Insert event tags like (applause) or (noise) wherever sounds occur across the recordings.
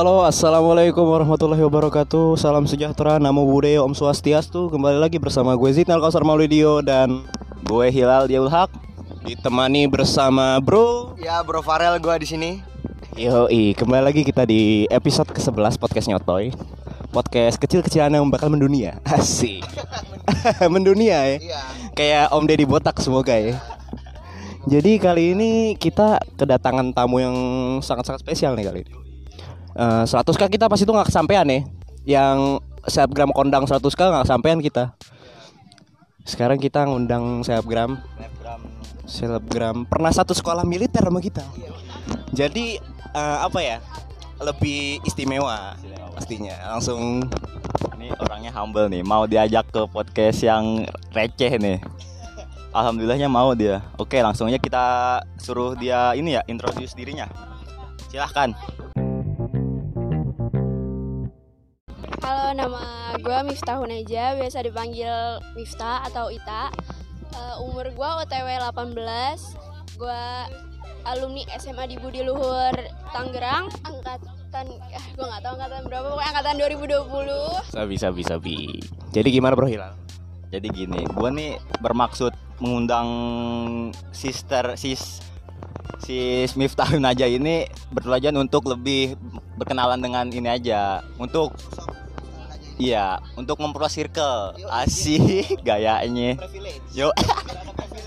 Halo, assalamualaikum warahmatullahi wabarakatuh. Salam sejahtera, namo buddhaya, om swastiastu. Kembali lagi bersama gue Zidnal Kausar Maulidio dan Gue Hilal Diaul Haq. ditemani bersama Bro. Ya Bro Farel gua di sini. Yoi, kembali lagi kita di episode ke-11 podcast Nyotoy. Podcast kecil-kecilan yang bakal mendunia. (laughs) Asik. (laughs) mendunia ya. Iya. Kayak Om Deddy Botak semoga ya. Jadi kali ini kita kedatangan tamu yang sangat-sangat spesial nih kali ini. Eh, 100k kita pasti itu nggak kesampaian ya. Yang selebgram kondang 100k nggak kesampaian kita. Sekarang kita ngundang selebgram selebgram pernah satu sekolah militer sama kita. Jadi eh, apa ya? Lebih istimewa pastinya. Langsung Ini orangnya humble nih, mau diajak ke podcast yang receh nih. Alhamdulillahnya mau dia. Oke, langsung aja kita suruh dia ini ya introduce dirinya. Silahkan. Halo, nama gue Miftahun aja, biasa dipanggil Miftah atau Ita. Eh, umur gue OTW 18. Gue alumni SMA di Budi Luhur Tangerang, angkatan eh, gue nggak tahu angkatan berapa, pokoknya angkatan 2020. sabi sabi sabi. Jadi gimana Bro Hilal? Jadi gini, gue nih bermaksud mengundang sister sis sis Miftahun aja ini bertujuan untuk lebih berkenalan dengan ini aja untuk Iya, untuk memperluas circle. Asik gayanya. Yo.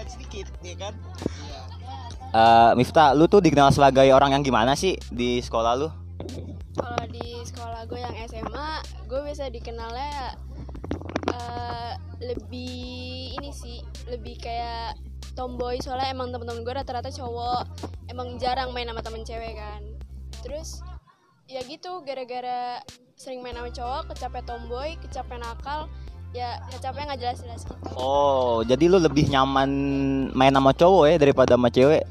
sedikit, ya kan? Eh, Miftah, lu tuh dikenal sebagai orang yang gimana sih di sekolah lu? Kalau di sekolah gue yang SMA, gue biasa dikenalnya eh, lebih ini sih, lebih kayak tomboy soalnya emang temen-temen gue rata-rata cowok, emang jarang main sama temen cewek kan. Terus ya gitu gara-gara sering main sama cowok, kecapek tomboy, kecapek nakal, ya kecapek nggak jelas-jelas gitu. Oh, jadi lu lebih nyaman main sama cowok ya daripada sama cewek?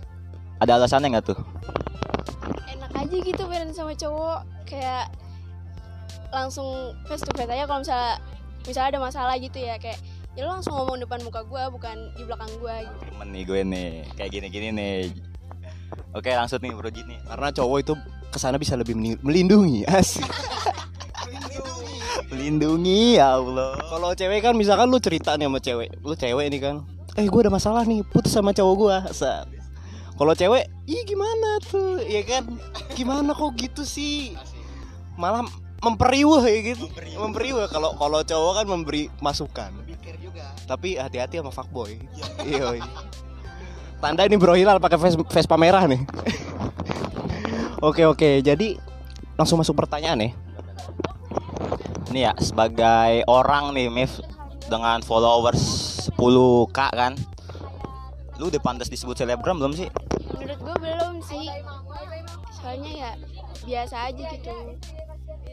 Ada alasannya nggak tuh? Enak aja gitu main sama cowok, kayak langsung face to face aja kalau misalnya misalnya ada masalah gitu ya kayak ya lo langsung ngomong depan muka gue bukan di belakang gue gitu. Temen nih gue nih, kayak gini-gini nih. Oke, langsung nih Bro Jin nih. Karena cowok itu ke sana bisa lebih melindungi, (laughs) asik. Melindungi ya Allah. Kalau cewek kan misalkan lu cerita nih sama cewek, lu cewek ini kan, eh gue ada masalah nih, putus sama cowok gue. Set. Kalau cewek, ih gimana tuh, ya kan? Gimana kok gitu sih? Malah memperiwah ya gitu, memperiwah. Kalau kalau cowok kan memberi masukan. Tapi hati-hati sama fuckboy. Iya. Tanda ini Bro Hilal pakai Ves- Vespa merah nih. Oke oke, jadi langsung masuk pertanyaan nih. Ini ya sebagai orang nih Mif dengan followers 10k kan. Lu udah pantas disebut selebgram belum sih? Menurut gue belum sih, soalnya ya biasa aja gitu,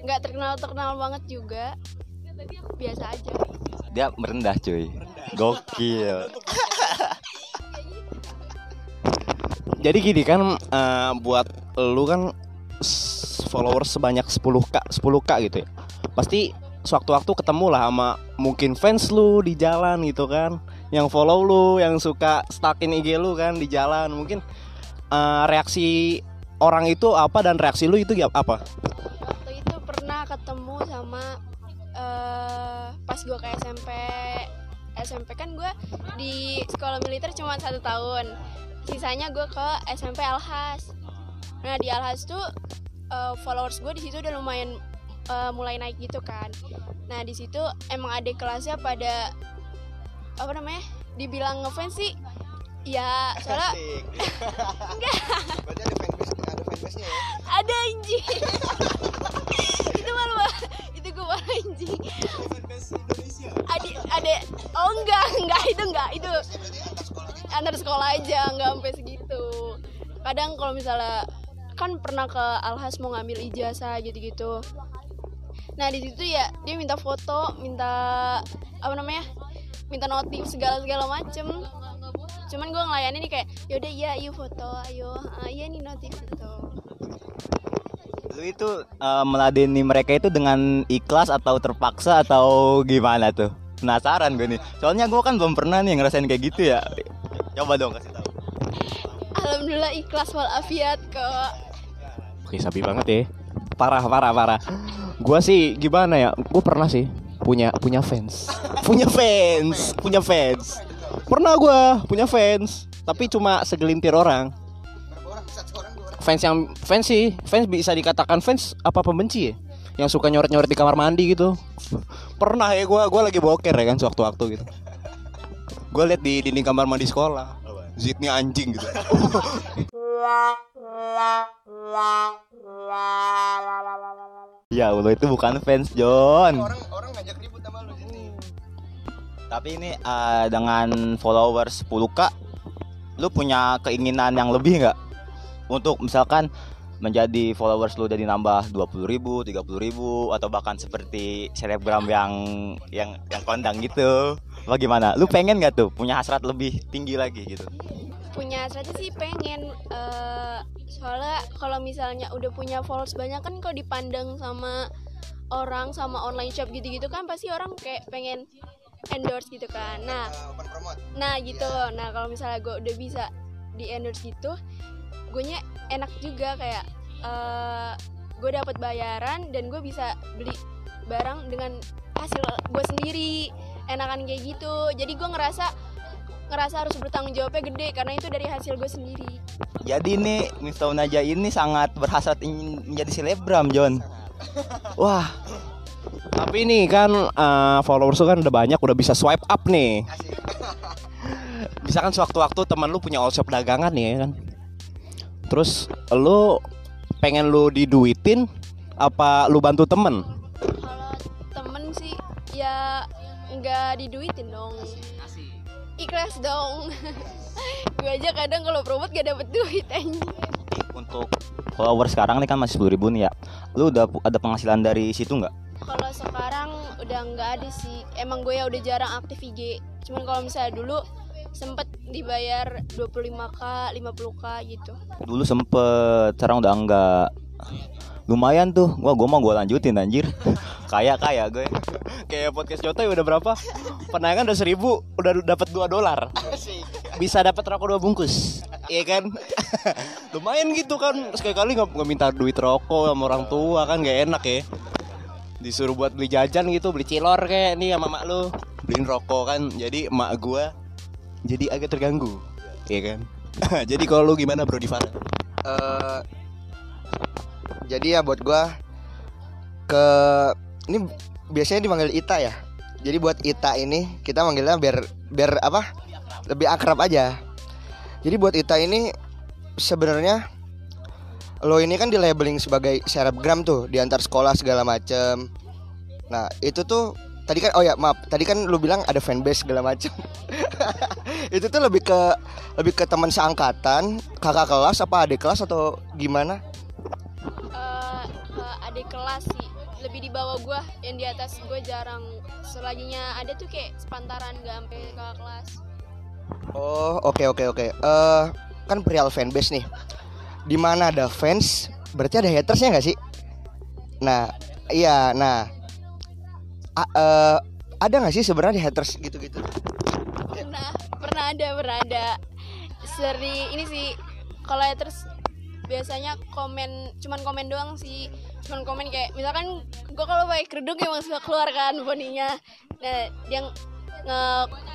nggak terkenal terkenal banget juga, biasa aja. Dia merendah cuy. Gokil. (laughs) Jadi gini kan eh, buat lu kan followers sebanyak 10k 10k gitu ya. Pasti sewaktu-waktu ketemu lah sama mungkin fans lu di jalan gitu kan. Yang follow lu, yang suka stalkin IG lu kan di jalan. Mungkin eh, reaksi orang itu apa dan reaksi lu itu apa? Waktu itu pernah ketemu sama eh pas gue ke SMP, SMP kan gue di sekolah militer cuma satu tahun, sisanya gue ke SMP Alhas. Nah di Alhas tuh eh, followers gue di situ udah lumayan eh, mulai naik gitu kan. Nah di situ emang adik kelasnya pada apa namanya? Dibilang ngefans sih, ya soalnya (laughs) Berarti ada fanbase ada fanbase-nya ya. ada anjing. (laughs) itu malu itu gue malu anjing. Adi, ada, oh enggak, enggak itu enggak itu antar sekolah aja, enggak sampai segitu. Kadang kalau misalnya kan pernah ke Alhas mau ngambil ijazah gitu-gitu. Nah di situ ya dia minta foto, minta apa namanya, minta notif segala segala macem. Cuman gue ngelayanin nih kayak, yaudah iya, yuk foto, ayo, ah, iya nih notif gitu. Lu itu eh, meladeni mereka itu dengan ikhlas atau terpaksa atau gimana tuh? Penasaran gue nih. Soalnya gue kan belum pernah nih ngerasain kayak gitu ya. Coba dong kasih tahu. Alhamdulillah ikhlas walafiat kok. Oke, sabi banget ya. parah parah parah. Gua sih gimana ya? Gue pernah sih punya punya fans. (laughs) punya fans, punya fans. Pernah gua punya fans, tapi cuma segelintir orang. Fans yang fans sih, fans bisa dikatakan fans apa pembenci ya? Yang suka nyoret-nyoret di kamar mandi gitu. (laughs) Pernah ya gua gua lagi boker ya kan sewaktu-waktu gitu. Gue liat di dinding kamar mandi sekolah. Zidnya anjing gitu. Ya Allah itu bukan fans John. Orang orang ngajak ribut sama lu sini. Tapi ini eh, dengan followers 10k lu punya keinginan yang lebih nggak untuk misalkan menjadi followers lu jadi nambah 20 ribu, 30 ribu atau bahkan seperti selebgram yang yang yang kondang gitu. Bagaimana? Lu pengen nggak tuh punya hasrat lebih tinggi lagi gitu? punya strategi sih pengen eh, soalnya kalau misalnya udah punya followers banyak kan kalau dipandang sama orang sama online shop gitu-gitu kan pasti orang kayak pengen endorse gitu kan nah nah gitu nah kalau misalnya gue udah bisa di endorse gitu gue enak juga kayak eh gue dapat bayaran dan gue bisa beli barang dengan hasil gue sendiri enakan kayak gitu jadi gue ngerasa ngerasa harus bertanggung jawabnya gede karena itu dari hasil gue sendiri Jadi nih Miftahun Naja ini sangat berhasrat ingin menjadi selebgram John. Wah, Tapi nih kan eh, followers kan udah banyak, udah bisa swipe up nih. Bisa kan sewaktu-waktu teman lu punya all shop dagangan nih ya kan. Terus lu pengen lu diduitin apa lu bantu temen? kalau temen sih ya nggak diduitin dong ikhlas dong (laughs) gue aja kadang kalau promote gak dapet duit anjing untuk followers sekarang nih kan masih 10 ribu nih ya. Lu udah ada penghasilan dari situ nggak? kalau sekarang udah nggak ada sih emang gue ya udah jarang aktif IG cuman kalau misalnya dulu sempet dibayar 25k 50k gitu Dulu sempet, sekarang udah enggak. Lumayan tuh, gua gua mau gua lanjutin anjir. (laughs) kaya kaya gue. (laughs) Kayak podcast Jotoy udah berapa? Penayangan udah seribu, udah dapat 2 dolar. Bisa dapat rokok dua bungkus. Iya kan? (laughs) Lumayan gitu kan. Sekali-kali nggak nggak minta duit rokok sama orang tua kan gak enak ya. Disuruh buat beli jajan gitu, beli cilor kayak nih sama mak lu. Beliin rokok kan. Jadi emak gua jadi agak terganggu. Iya kan? (laughs) jadi kalau lu gimana Bro Divara? Eh, jadi ya buat gua ke ini biasanya dipanggil Ita ya. Jadi buat Ita ini kita manggilnya biar biar apa? Lebih akrab aja. Jadi buat Ita ini sebenarnya lo ini kan di labeling sebagai selebgram tuh di antar sekolah segala macem. Nah itu tuh tadi kan oh ya maaf tadi kan lu bilang ada fanbase segala macem. (laughs) itu tuh lebih ke lebih ke teman seangkatan, kakak kelas apa adik kelas atau gimana? Eh, ke adik kelas sih lebih di bawah gue yang di atas gue jarang selaginya ada tuh kayak sepantaran gak sampai ke kelas Oh, oke oke oke. Eh kan perihal fanbase nih. Di mana ada fans, berarti ada hatersnya nggak sih? Nah, iya, nah. Eh, ada nggak sih sebenarnya haters gitu-gitu? pernah pernah ada pernah ada. Seri ini sih kalau terus biasanya komen cuman komen doang sih. Cuman komen kayak misalkan gue kalau pakai kerudung emang suka keluar kan boninya. Nah yang nge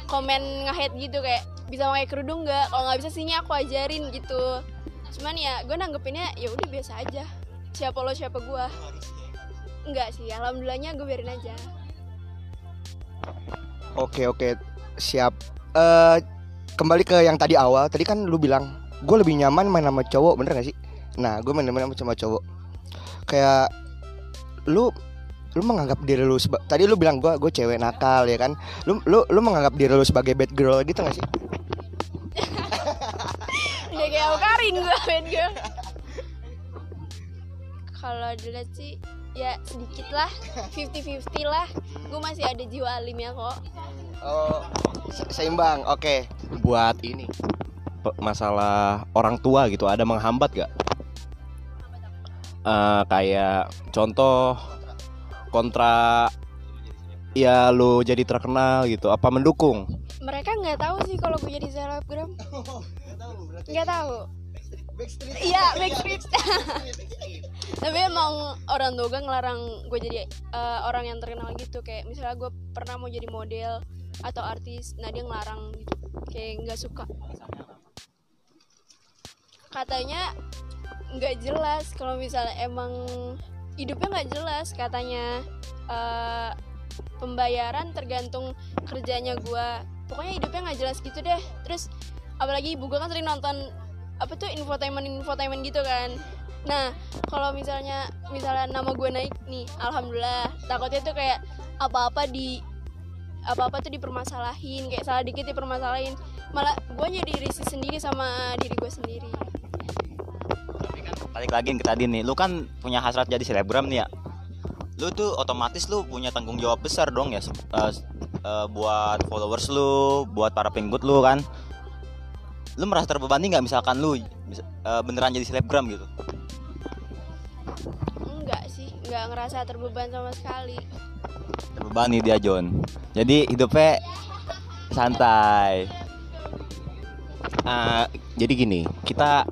komen nge gitu kayak bisa pakai kerudung nggak? Kalau nggak bisa sini aku ajarin gitu. Cuman ya gue nanggepinnya ya udah biasa aja. Siapa lo siapa gue Enggak sih, alhamdulillahnya gue biarin aja Oke oke, siap. Eh kembali ke yang tadi awal, tadi kan lu bilang gue lebih nyaman main sama cowok, bener gak sih? Nah, gue main main sama cowok. Kayak lu lu menganggap diri lu seba- tadi lu bilang gue gue cewek nakal ya kan lu lu lu menganggap diri lu sebagai bad girl gitu gak sih Udah (laughs) kayak Awkarin gue main gue (laughs) Kalau dilihat sih ya sedikit lah. 50-50 lah. Gue masih ada jiwa alimnya kok. Oh se- seimbang. Oke. Buat ini. Masalah orang tua gitu ada menghambat gak? Eh, kayak contoh kontra ya lu jadi terkenal gitu apa mendukung? Mereka nggak tahu sih kalau gue jadi selebgram. (laughs) Nggak tahu Backstreet. Iya, Backstreet. (laughs) Tapi emang orang tua gue ngelarang gue jadi eh, orang yang terkenal gitu kayak misalnya gue pernah mau jadi model atau artis, nah dia ngelarang gitu, kayak nggak suka. Katanya nggak jelas kalau misalnya emang hidupnya nggak jelas katanya eh, pembayaran tergantung kerjanya gue pokoknya hidupnya nggak jelas gitu deh terus apalagi ibu gue kan sering nonton apa tuh infotainment infotainment gitu kan nah kalau misalnya misalnya nama gue naik nih alhamdulillah takutnya tuh kayak apa-apa di apa-apa tuh dipermasalahin kayak salah dikit dipermasalahin malah gue jadi risih sendiri sama diri gue sendiri Tapi kan balik lagi ke tadi nih, lu kan punya hasrat jadi selebgram nih ya. Lu tuh otomatis lu punya tanggung jawab besar dong ya eh, eh, buat followers lu, buat para pengikut lu kan. Lu merasa terbebani nggak misalkan lu eh, beneran jadi selebgram gitu? enggak sih enggak ngerasa terbeban sama sekali Terbebani dia John. Jadi hidupnya santai. Eh, jadi gini, kita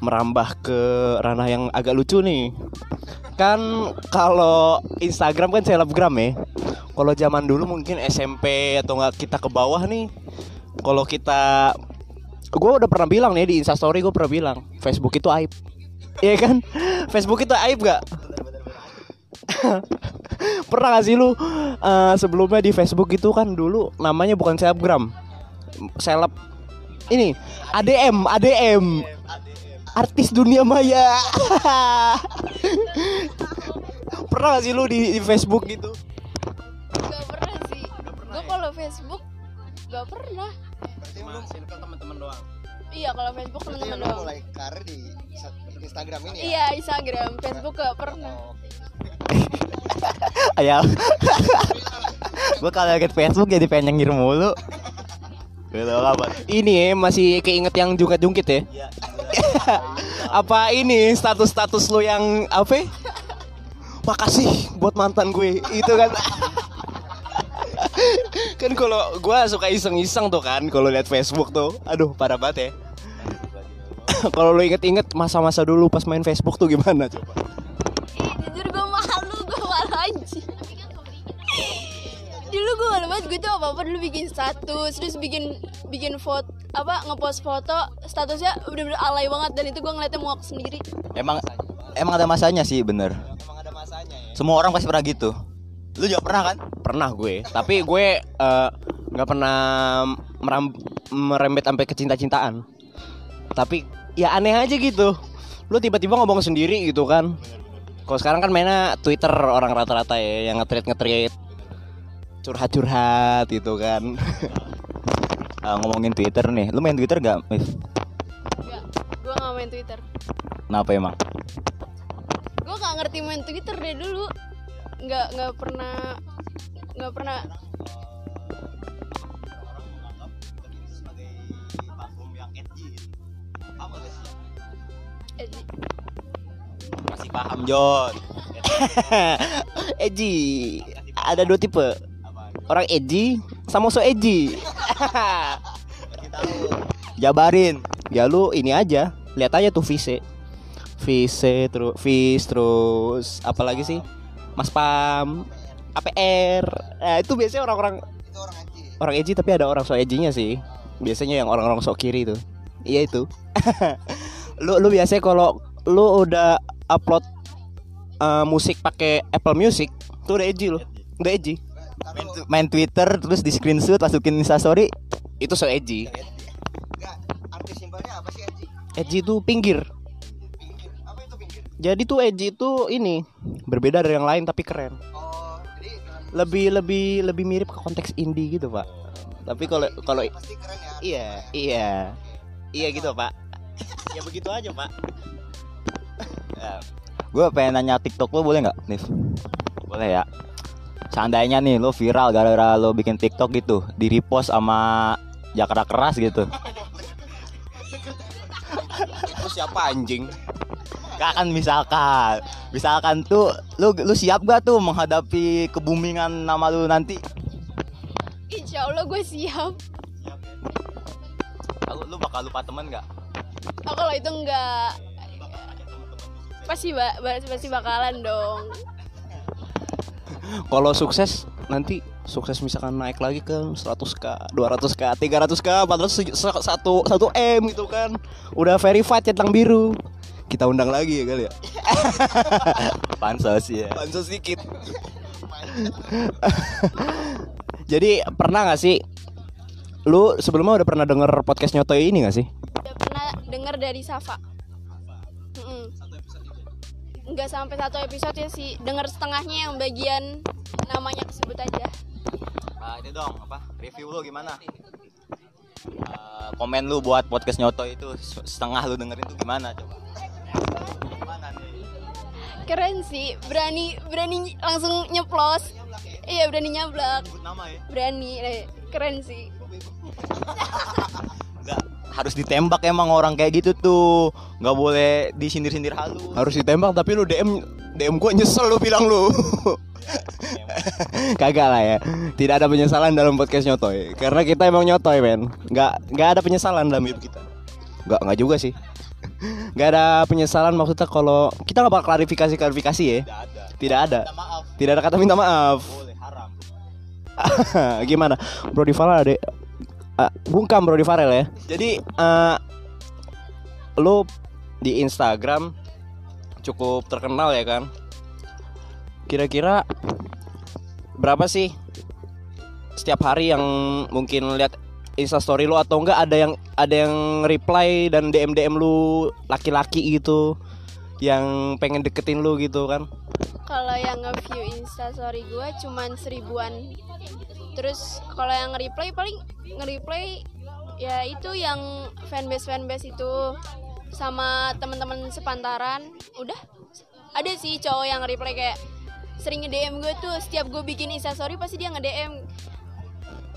merambah ke ranah yang agak lucu nih. Kan kalau Instagram kan selebgram ya. Kalau zaman dulu mungkin SMP atau enggak kita ke bawah nih. Kalau kita gue udah pernah bilang nih di Instastory gue pernah bilang Facebook itu aib. (laughs) Iya kan? Facebook itu aib gak? (laughs) pernah gak sih lu eh, sebelumnya di Facebook itu kan dulu namanya bukan selebgram seleb ini ADM ADM artis dunia maya (laughs) pernah gak sih lu di, di Facebook gitu Gak pernah sih gue kalau Facebook gak pernah. Teman-teman doang? Iya kalau Facebook Berarti teman-teman lu doang. mulai karir di Instagram ini ya? iya Instagram Facebook gak pernah. Ayah. Gue kalau liat Facebook jadi pengen nyengir mulu. Gitu ini ya masih keinget yang jungkit-jungkit ya? Iya. apa ini status-status lu yang apa? Makasih buat mantan gue. Itu kan kan kalau gue suka iseng-iseng tuh kan kalau lihat Facebook tuh. Aduh parah banget ya. (coughs) Kalau lu inget-inget masa-masa dulu pas main Facebook tuh gimana coba? Ih, jujur gue malu gue malu aja dulu gue malu banget gue tuh apa apa dulu bikin status terus bikin bikin foto apa ngepost foto statusnya udah-udah alay banget dan itu gue ngeliatnya muak sendiri. Emang emang ada masanya sih bener. emang ada masanya ya. Semua orang pasti pernah gitu. Lu juga pernah kan? pernah gue tapi gue eh, nggak pernah meram- merembet sampai ke cinta-cintaan tapi ya aneh aja gitu lu tiba-tiba ngomong sendiri gitu kan kalau sekarang kan mainnya Twitter orang rata-rata ya yang nge-tweet nge-tweet curhat-curhat gitu kan Ah, (laughs) ngomongin Twitter nih. Lu main Twitter gak, Mif? Enggak, gue gak main Twitter Kenapa emang? gue gak ngerti main Twitter dari dulu nggak nggak pernah nggak pernah. Eh, di- Masih paham, John. (laughs) Eji ada dua tipe. Orang Eji sama so Eji (laughs) Jabarin. ya lu ini aja. Lihat aja tuh Vise. Vise terus Vis terus apalagi sih Mas Pam APR nah itu biasanya orang-orang Itu orang edgy tapi ada orang so edgy-nya sih. Biasanya yang orang-orang sok kiri tuh iya itu. (laughs) Lu lu biasanya kalau lu udah upload eh, musik pakai Apple Music tuh udah edgy lu. Udah edgy Main, tu- main Twitter terus di screenshot masukin Instastory. itu so edgy Enggak, arti simpelnya apa sih anjing? edgy tuh pinggir Pinggir. Itu jadi tuh edgy tuh ini berbeda dari yang lain tapi keren Oh, jadi lebih lebih lebih mirip ke konteks indie gitu pak tapi kalau kalau pasti keren ya. iya iya iya gitu pak (laughs) ya begitu aja pak (laughs) Gue pengen nanya TikTok lo boleh nggak, Nif? Boleh ya. Seandainya nih lo viral gara-gara lo bikin TikTok gitu, di repost sama Jakarta keras gitu. (laughs) itu siapa anjing Gak kan misalkan, misalkan tuh lu lu siap gak tuh menghadapi kebumingan nama lu nanti? insya Allah gue siap Lu, lu bakal lupa temen gak? oh kalau itu enggak pasti ba ba- pasti bakalan dong Kalau sukses nanti sukses misalkan naik lagi ke 100k, 200k, 300k, 400 satu satu m gitu kan. Udah verified centang biru. Kita undang lagi ya kali ya. (laughs) Pansos ya. Pansos sedikit. (laughs) Jadi pernah gak sih lu sebelumnya udah pernah denger podcast nyotoy ini gak sih? udah pernah dengar dari Safa Mm-mm. nggak sampai satu episode ya sih dengar setengahnya yang bagian namanya kesebut aja Ah, ini dong apa? Review lu gimana? Ah, komen lu buat podcast nyoto itu setengah lu dengerin tuh gimana coba? Keren sih berani berani langsung nyeplos iya berani nyablak nama ya. berani eh, keren sih Enggak harus ditembak emang orang kayak gitu tuh. Nggak boleh disindir-sindir halus. Harus ditembak tapi lu DM DM gua nyesel lu bilang lu. (laughs) Kagak lah ya. Tidak ada penyesalan dalam podcast nyotoy. Karena kita emang nyotoy, men. Nggak nggak ada penyesalan dalam hidup kita. Nggak nggak juga sih. Nggak ada penyesalan maksudnya kalau kita nggak bakal klarifikasi klarifikasi ya. Tidak ada. Tidak ada. Minta maaf. Tidak ada kata minta maaf. Boleh haram. (laughs) Gimana? Bro di Farel ada Ah, bungkam Bro di Farel ya. Jadi eh lu di Instagram cukup terkenal ya kan? Kira-kira berapa sih setiap hari yang mungkin lihat Insta story lu atau enggak ada yang ada yang reply dan DM DM lu laki-laki gitu yang pengen deketin lu gitu kan? kalau yang nge-view instastory gue cuman seribuan. Terus kalau yang nge-reply paling nge-reply ya itu yang fanbase fanbase itu sama teman-teman sepantaran. Udah. Ada sih cowok yang reply kayak sering nge-DM gue tuh. Setiap gue bikin instastory pasti dia nge-DM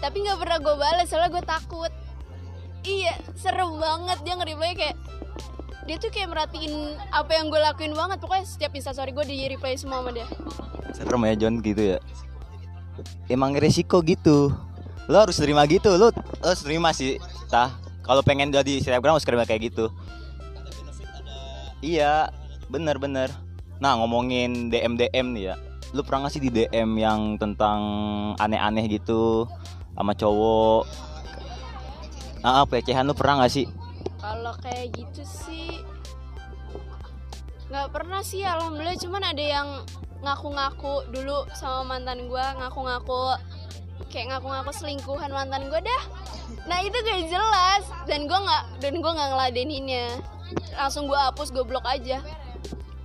tapi nggak pernah gue balas soalnya gue takut iya serem banget dia nge-reply kayak dia tuh kayak merhatiin apa yang gue lakuin banget pokoknya setiap instastory gue di reply semua sama dia Serem ya John gitu ya. Emang resiko gitu. Lo harus terima gitu. Lo, harus terima sih. Tah. Kalau pengen jadi selebgram harus terima kayak gitu. Iya, bener bener. Nah ngomongin DM DM nih ya. Lu pernah gak sih di DM yang tentang aneh-aneh gitu sama cowok? Ah, pelecehan lu pernah gak sih? kalau kayak gitu sih nggak pernah sih alhamdulillah. Cuman ada yang ngaku-ngaku dulu sama mantan gue ngaku-ngaku kayak ngaku-ngaku selingkuhan mantan gue dah. Nah itu gak jelas. Dan gue nggak dan gue nggak ngeladeninnya. Langsung gue hapus gue blok aja.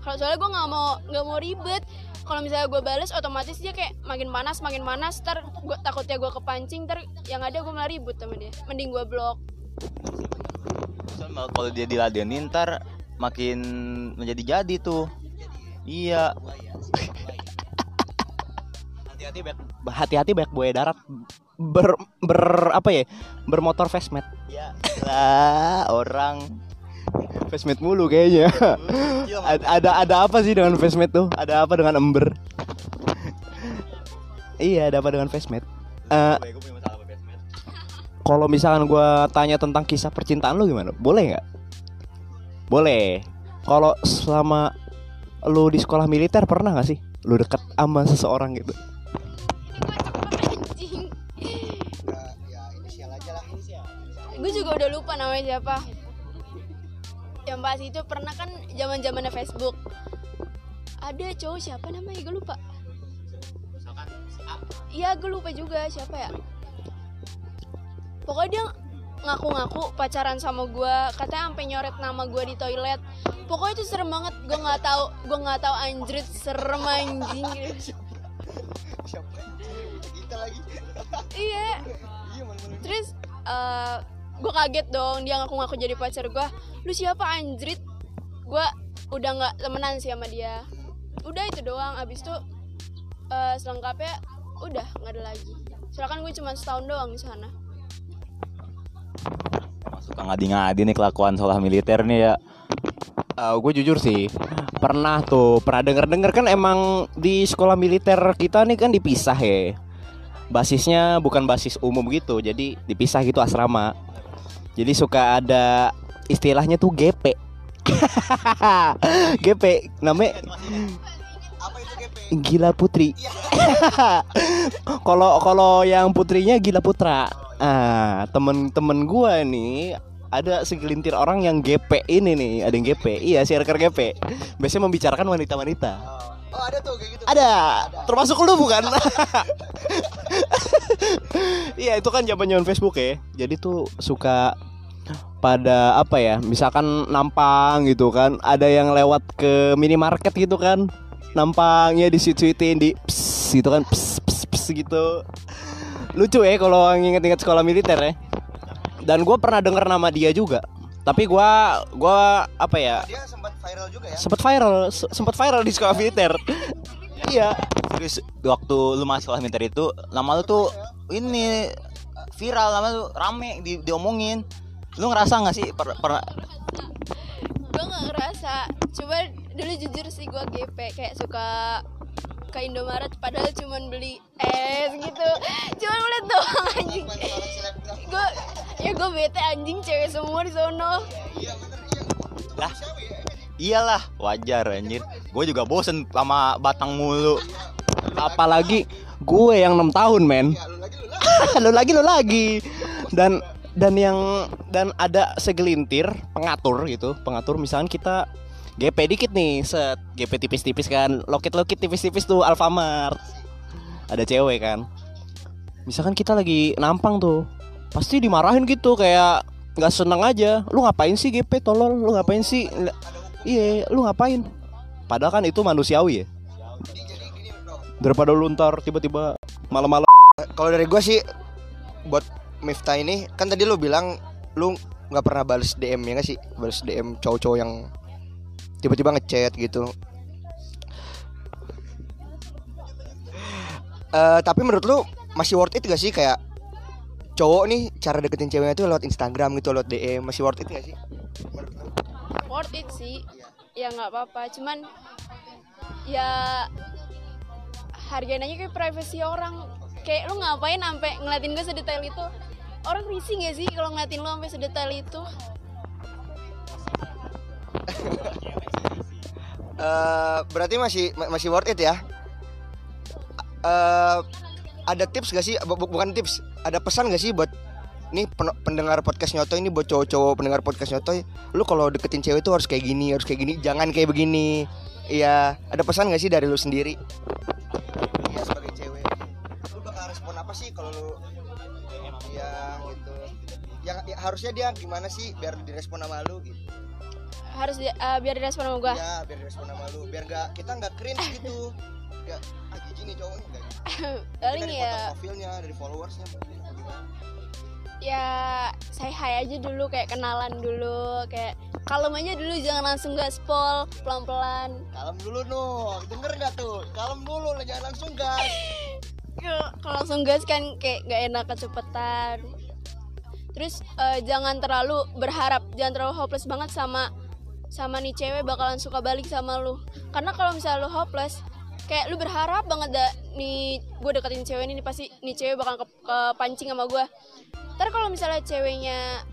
Kalau soalnya gue nggak mau nggak mau ribet kalau misalnya gue bales otomatis dia kayak makin panas makin panas ter gue takutnya gue kepancing ter yang ada gue malah ribut sama dia. Mending gue blok. Kalau dia diladenin ntar makin menjadi jadi tuh. Iya. hati-hati banyak hati-hati banyak buaya darat ber ber apa ya? Bermotor fastmet Ya (laughs) lah orang fastmet mulu kayaknya. Ada, (laughs) ada ada apa sih dengan fastmet tuh? Ada apa dengan ember? Iya ada apa dengan fastmet Eh, kalau misalkan gua tanya tentang kisah percintaan lu gimana? Boleh nggak? Boleh. Kalau selama lu di sekolah militer pernah nggak sih lu deket sama seseorang gitu? Ya inisial aja lah gue juga udah lupa namanya siapa yang pas itu pernah kan zaman zamannya Facebook. Ada cowok siapa namanya? Gue lupa. Iya gue lupa juga siapa ya. Pokoknya dia ngaku-ngaku pacaran sama gue katanya sampai nyoret nama gue di toilet. Pokoknya itu serem banget. Gue nggak tahu gue nggak tahu anjrit serem anjing. Kita lagi. Iya. Terus gue kaget dong dia ngaku-ngaku jadi pacar gue lu siapa anjrit? Gue udah nggak temenan sih sama dia. Udah itu doang abis itu eh, selengkapnya udah nggak ada lagi. Soalnya kan gue cuma setahun doang di sana. Suka ngadi-ngadi nih kelakuan sekolah militer nih ya. gue jujur sih pernah tuh pernah denger denger kan emang di sekolah militer kita nih kan dipisah ya. Basisnya bukan basis umum gitu jadi dipisah gitu asrama jadi suka ada istilahnya tuh GP. GP (laughs) namanya? Gila Putri. (laughs) Kalau kalau yang putrinya Gila Putra. Ah, temen-temen gua nih ada segelintir orang yang GP ini nih, ada yang GP. Iya, shareker GP. Biasanya membicarakan wanita-wanita. Oh, ada tuh kayak gitu. Ada, termasuk lu bukan? (laughs) (laughs) Iya, itu kan zaman Facebook ya. Jadi tuh suka pada apa ya? Misalkan nampang gitu kan. Ada yang lewat ke minimarket gitu kan. Nampangnya disuit-suitin di ps gitu kan. Ps, ps, ps gitu. Lucu ya kalau nginget-inget sekolah militer ya. Dan gue pernah denger nama dia juga. Tapi gua gua apa ya? Dia viral juga ya. Sempat viral, se- sempat viral di sekolah militer. (laughs) Iya. Terus waktu lu masuk sekolah militer itu nama lu tuh ini viral nama lu rame di, diomongin. Lu ngerasa nggak sih per, per- gue nggak ngerasa coba dulu jujur sih gue GP kayak suka ke Indomaret padahal cuman beli es gitu (laughs) cuman ngeliat doang anjing gue ya gue bete anjing cewek semua di sono lah iyalah wajar anjir. Gue juga bosen sama batang mulu. Apalagi gue yang enam tahun men. (laughs) lu lagi lu lagi. Dan dan yang dan ada segelintir pengatur gitu, pengatur misalkan kita GP dikit nih, set GP tipis-tipis kan, lokit-lokit tipis-tipis tuh Alfamart. Ada cewek kan. Misalkan kita lagi nampang tuh, pasti dimarahin gitu kayak nggak seneng aja. Lu ngapain sih GP tolol? Lu ngapain sih? Iya, lu ngapain? Padahal kan itu manusiawi ya. Daripada lu ntar tiba-tiba malam-malam Kalau dari gua sih buat Miftah ini kan tadi lu bilang lu nggak pernah balas DM ya nggak sih? Balas DM cowok-cowok yang tiba-tiba ngechat gitu. Eh tapi menurut lu masih worth it gak sih kayak cowok nih cara deketin ceweknya tuh lewat Instagram gitu lewat DM masih worth it gak sih? Worth it sih. Ya nggak apa-apa. Cuman ya hargain aja kayak privasi orang. Kayak lu ngapain sampai ngeliatin gue sedetail itu? Orang risih gak sih kalau ngeliatin lu sampai sedetail itu? (laughs) Eh, berarti masih ma- masih worth it ya. Eh ada tips gak sih? Bu- bu- bukan tips, ada pesan gak sih buat nih pen- pendengar podcast nyoto ini buat cowok-cowok pendengar podcast nyoto lu kalau deketin cewek itu harus kayak gini harus kayak gini jangan kayak begini iya ada pesan gak sih dari lu sendiri iya sebagai cewek lu bakal respon apa sih kalau lu iya gitu yang ya, harusnya dia gimana sih biar direspon sama lu gitu harus di- eh, biar direspon sama gue Iya, biar direspon sama lu, biar nggak kita nggak cringe gitu. Nggak, ah nih cowoknya nggak (laughs) gitu. dari ya foto profilnya, dari followersnya gimana? Ya saya hai aja dulu kayak kenalan dulu kayak kalem aja dulu jangan langsung gaspol pelan-pelan Kalem dulu noh, denger nggak tuh? Kalem dulu, jangan langsung gas. (laughs) kalau langsung gas kan kayak nggak enak kecepatan terus eh, jangan terlalu berharap jangan terlalu hopeless banget sama sama nih cewek bakalan suka balik sama lu karena kalau misalnya lu hopeless kayak lu berharap banget dah nih gue deketin cewek ini nih pasti nih cewek bakal ke, kepancing sama gue ntar kalau misalnya ceweknya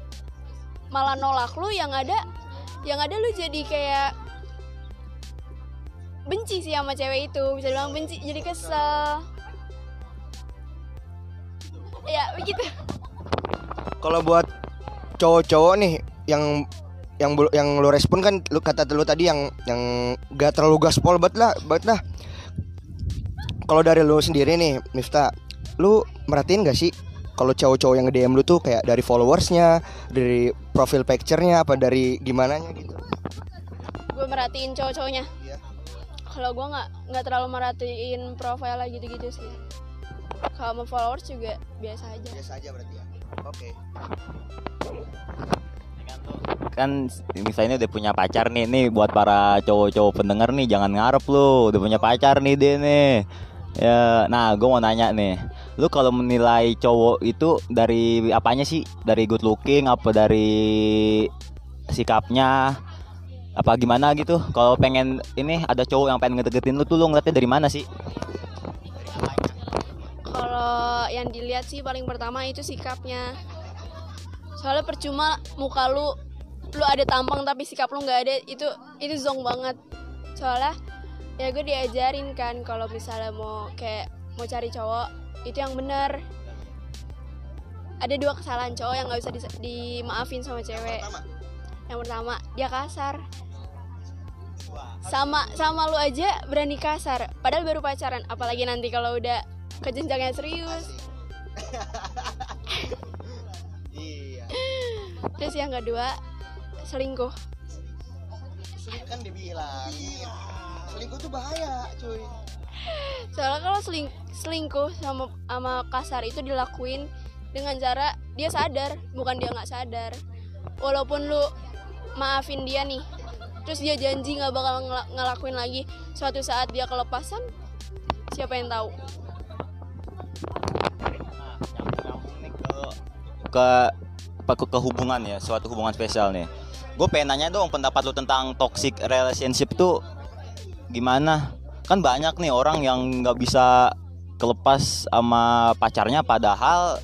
malah nolak lu yang ada yang ada lu jadi kayak benci sih sama cewek itu bisa bilang benci jadi kesel. Ya begitu. Kalau buat cowok-cowok nih yang yang yang lu respon kan lu kata lu tadi yang yang gak terlalu gaspol banget lah, banget lah. Kalau dari lu sendiri nih, Miftah, lu merhatiin gak sih kalau cowok-cowok yang nge-DM lu tuh kayak dari followersnya, dari profil picture-nya apa dari gimana gitu? gue merhatiin cowok-cowoknya Iya. kalau gue nggak nggak terlalu merhatiin profile gitu-gitu sih kalau mau followers juga biasa aja Biasa aja berarti ya. Oke. kan misalnya udah punya pacar nih nih buat para cowok-cowok pendengar nih jangan ngarep lu udah punya pacar nih dia nih ya nah gue mau nanya nih. Lu kalau menilai cowok itu dari apanya sih? Dari good looking apa dari sikapnya? Apa gimana gitu? Kalau pengen ini ada cowok yang pengen ngedeketin lu tuh lu ngeliatnya dari mana sih? Kalau yang dilihat sih paling pertama itu sikapnya. Soalnya percuma muka lu lu ada tampang tapi sikap lu nggak ada itu itu zong banget. Soalnya ya gue diajarin kan kalau misalnya mau kayak mau cari cowok itu yang benar ada dua kesalahan cowok yang nggak bisa di- dimaafin sama cewek. yang pertama dia kasar. Sama sama lu aja berani kasar padahal baru pacaran apalagi nanti kalau udah ke jenjang yang serius (laughs) Iya. terus yang kedua selingkuh. Kan dibilang. Selingkuh tuh bahaya, cuy. soalnya kalau seling selingkuh sama sama kasar itu dilakuin dengan cara dia sadar bukan dia nggak sadar. Walaupun lu maafin dia nih terus dia janji nggak bakal ngela- ngelakuin lagi suatu saat dia kelepasan siapa yang tahu? Ke ke apa, ke, ke hubungan ya suatu hubungan spesial nih. Gue pengen nanya dong pendapat lu tentang toxic relationship tuh gimana? Kan banyak nih orang yang nggak bisa kelepas sama pacarnya padahal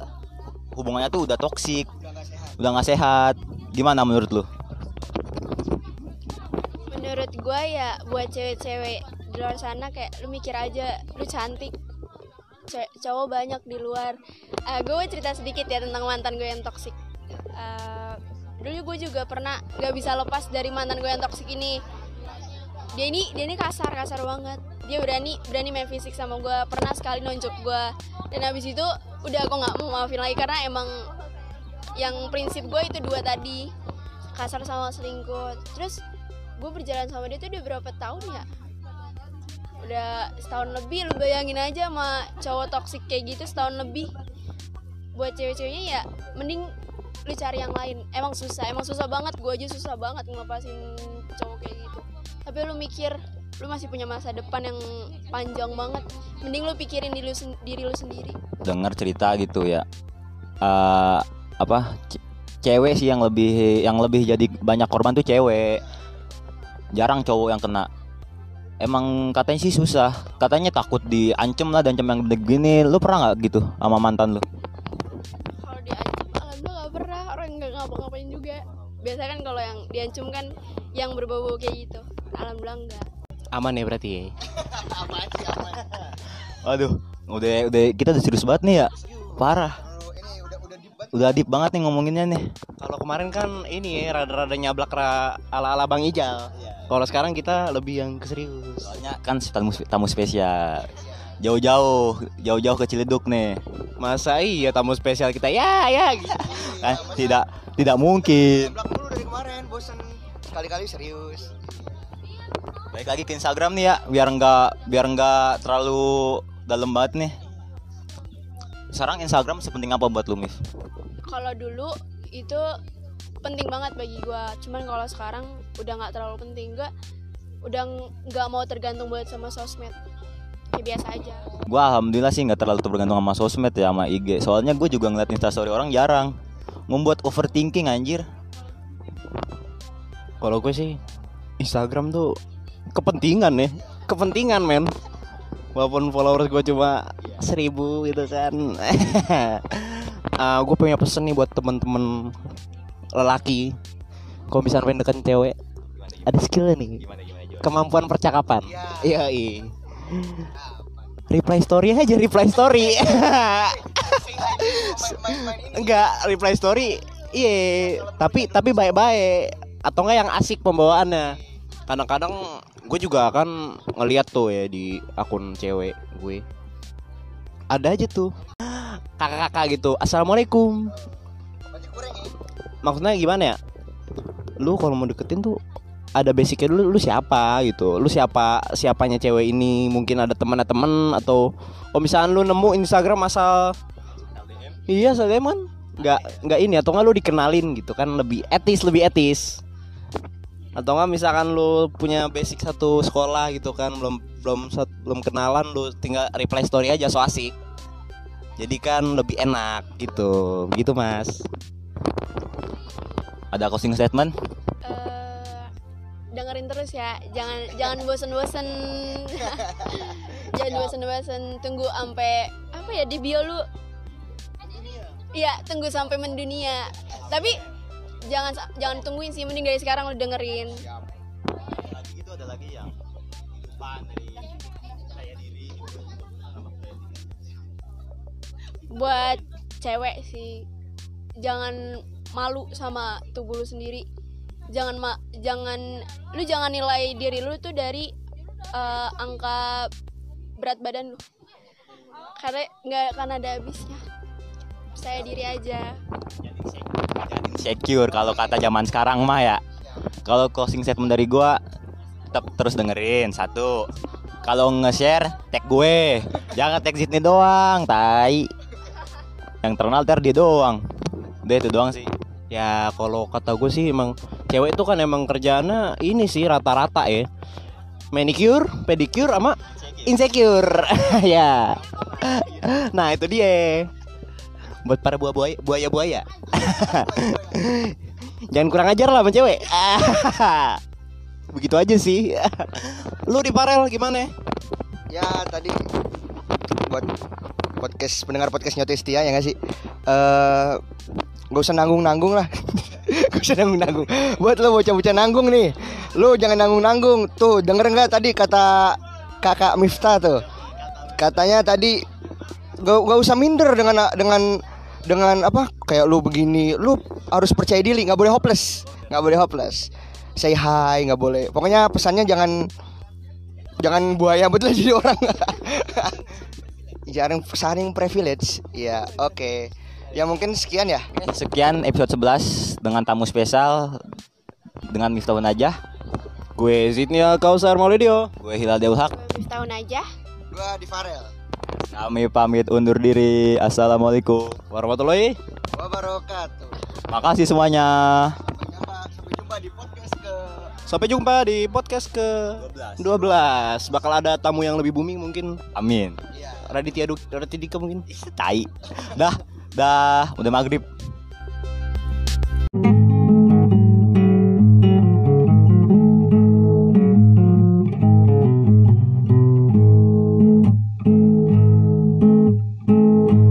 hubungannya tuh udah toksik udah nggak sehat. Gimana menurut lu? Menurut gue ya buat cewek-cewek di luar sana kayak lu mikir aja lu cantik. Ce- cowok banyak di luar. Gue cerita sedikit ya tentang mantan gue yang toksik Eh, dulu gue juga pernah gak bisa lepas dari mantan gue yang toksik ini dia ini dia ini kasar kasar banget. Dia berani berani main fisik sama gue pernah sekali nonjok gue dan habis itu udah aku nggak mau maafin lagi karena emang yang prinsip gue itu dua tadi. Kasar sama selingkuh. Terus gue berjalan sama dia tuh udah berapa tahun ya? Udah setahun lebih. Lu bayangin aja sama cowok toksik kayak gitu setahun lebih. Buat cewek-ceweknya ya mending lu cari yang lain. Emang susah emang susah banget. Gue aja susah banget ngelepasin cowok kayak gitu tapi lu mikir lu masih punya masa depan yang panjang banget. Mending lu pikirin diri lu, sen- diri lu sendiri. Dengar cerita gitu ya. Eh apa ce- cewek sih yang lebih yang lebih jadi banyak korban tuh cewek. Jarang cowok yang kena. Emang katanya sih susah. Katanya takut diancem lah dan yang begini lu pernah nggak gitu sama mantan lu? Kalau diancam alhamdulillah gak pernah. Orang nggak ngapa-ngapain juga. Biasanya kan kalau yang diancam kan yang berbau-bau kayak gitu alhamdulillah enggak Aman ya berarti ya. (laughs) Aman sih, aman. aduh udah udah kita udah serius banget nih ya parah udah udah deep banget. udah deep banget nih ngomonginnya nih Kalau kemarin kan ini ya rada-rada nyablak ra- ala-ala Bang Ijal. Kalau sekarang kita lebih yang ke serius. soalnya kan tamu tamu spesial jauh-jauh jauh-jauh ke Ciledug nih Masa iya tamu spesial kita ya ya gitu. kan (laughs) tidak tidak mungkin Nyeblak mulu dari kemarin, bosen. Sekali-kali serius. Baik lagi ke Instagram nih ya, biar nggak biar nggak terlalu dalam banget nih. Sekarang Instagram sepenting apa buat lu, Mif? kalau dulu itu penting banget bagi gua cuman kalau sekarang udah nggak terlalu penting gua udah ng- nggak mau tergantung buat sama sosmed ya biasa aja Gua alhamdulillah sih nggak terlalu tergantung sama sosmed ya sama IG. Soalnya gue juga ngeliat instastory orang jarang. Membuat overthinking anjir. Kalau gue sih Instagram tuh kepentingan ya, kepentingan men. Walaupun followers gue cuma seribu gitu kan. (laughs) gue punya pesen nih buat temen-temen lelaki. Kalau bisa pengen deketin cewek, ada skillnya nih. Gimana. Kemampuan percakapan. Iya. Iya, iya. Reply story aja, reply story. (laughs) Enggak, reply story. Iya, tapi tapi baik-baik atau enggak yang asik pembawaannya. Kadang-kadang gue juga kan ngeliat tuh ya di akun cewek gue. Ada aja tuh kakak-kakak gitu. Assalamualaikum. Ya. Maksudnya gimana ya? Lu kalau mau deketin tuh ada basicnya dulu lu siapa gitu lu siapa siapanya cewek ini mungkin ada teman teman atau kalau misalnya lu nemu Instagram asal Iya Saldeman nggak nggak ini atau nggak lu dikenalin gitu kan lebih etis lebih etis atau nggak misalkan lu punya basic satu sekolah gitu kan belum belum belum kenalan lu tinggal reply story aja so asik. Jadi kan lebih enak gitu. Gitu mas. Ada closing statement? Eh, dengerin terus ya. Jangan jangan bosen-bosen. (laughs) Jangan bosen-bosen. Tunggu sampai apa ya di bio lu? Iya, tunggu sampai mendunia. Tapi jangan jangan tungguin sih mending dari sekarang lu dengerin. Lagi itu ada lagi yang kehidupan dari saya diri buat cewek sih jangan malu sama tubuh lu sendiri. Jangan ma jangan lu jangan nilai diri lu tuh dari eh, angka berat badan lu. Karena nggak akan ada habisnya. Saya diri aja. Jadi insecure kalau kata zaman sekarang mah ya. Kalau closing statement dari gua tetap terus dengerin satu. Kalau nge-share tag gue. Jangan tag Sydney doang tai. Yang terkenal ter dia doang. Udah itu doang sih. Ya kalau kata gue sih emang cewek itu kan emang kerjaannya ini sih rata-rata ya. Manicure, pedicure sama insecure. (laughs) Ya. Nah itu dia Buat para buah buaya buaya, buaya. (laughs) Jangan kurang ajar lah sama cewek (laughs) Begitu aja sih (laughs) Lu di Parel gimana? Ya tadi buat podcast pendengar podcast Nyote Setia ya nggak sih? Eh nggak usah nanggung-nanggung lah. Gak usah nanggung-nanggung. Buat lo bocah-bocah nanggung nih. Lo jangan nanggung-nanggung. Tuh denger nggak tadi kata kakak Miftah tuh? Katanya tadi gak, gak usah minder dengan dengan dengan apa kayak lu begini lu harus percaya diri nggak boleh hopeless. Nggak boleh hopeless. Say hi nggak boleh. Pokoknya pesannya jangan jangan buaya betul (laughs) jadi orang. Jarang saring privilege. Ya oke. Ya mungkin sekian ya. Sekian episode 11 dengan tamu spesial dengan Miftahun aja Gue Zidnia Kausar Maulidio. Gue Hilal Deul Haq tahun aja gua di Farel kami pamit undur diri. Assalamualaikum Warahmatullahi wabarakatuh. Makasih semuanya. Sampai jumpa. Sampai jumpa di podcast ke Sampai jumpa di podcast ke 12 Bakal ada tamu yang lebih booming mungkin. Amin. Ya Raditya Raditya Dika mungkin? Tai. Dah. Dah. Udah maghrib